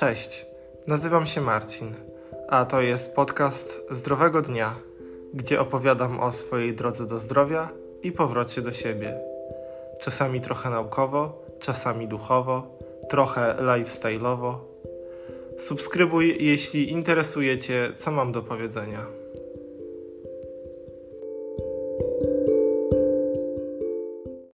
Cześć, nazywam się Marcin, a to jest podcast Zdrowego Dnia, gdzie opowiadam o swojej drodze do zdrowia i powrocie do siebie. Czasami trochę naukowo, czasami duchowo, trochę lifestyle'owo. Subskrybuj, jeśli interesuje Cię, co mam do powiedzenia.